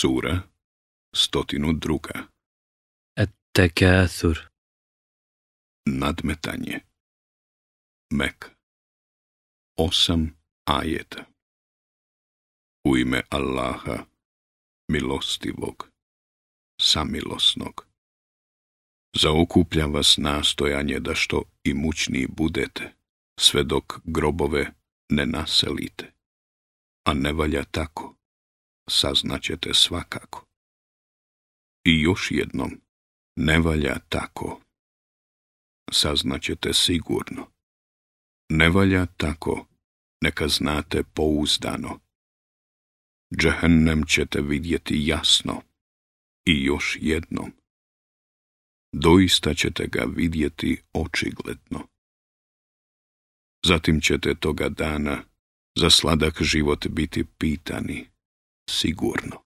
Sura 102. et takathur Nadmetanje. Mek. Osam ajeta. U ime Allaha, milostivog, samilosnog. Zaokuplja vas nastojanje da što imućniji budete, sve dok grobove ne naselite. A ne valja tako saznaćete svakako. I još jednom, ne valja tako. Saznaćete sigurno. Ne valja tako, neka znate pouzdano. Džehennem ćete vidjeti jasno. I još jednom. Doista ćete ga vidjeti očigledno. Zatim ćete toga dana za sladak život biti pitani sigurno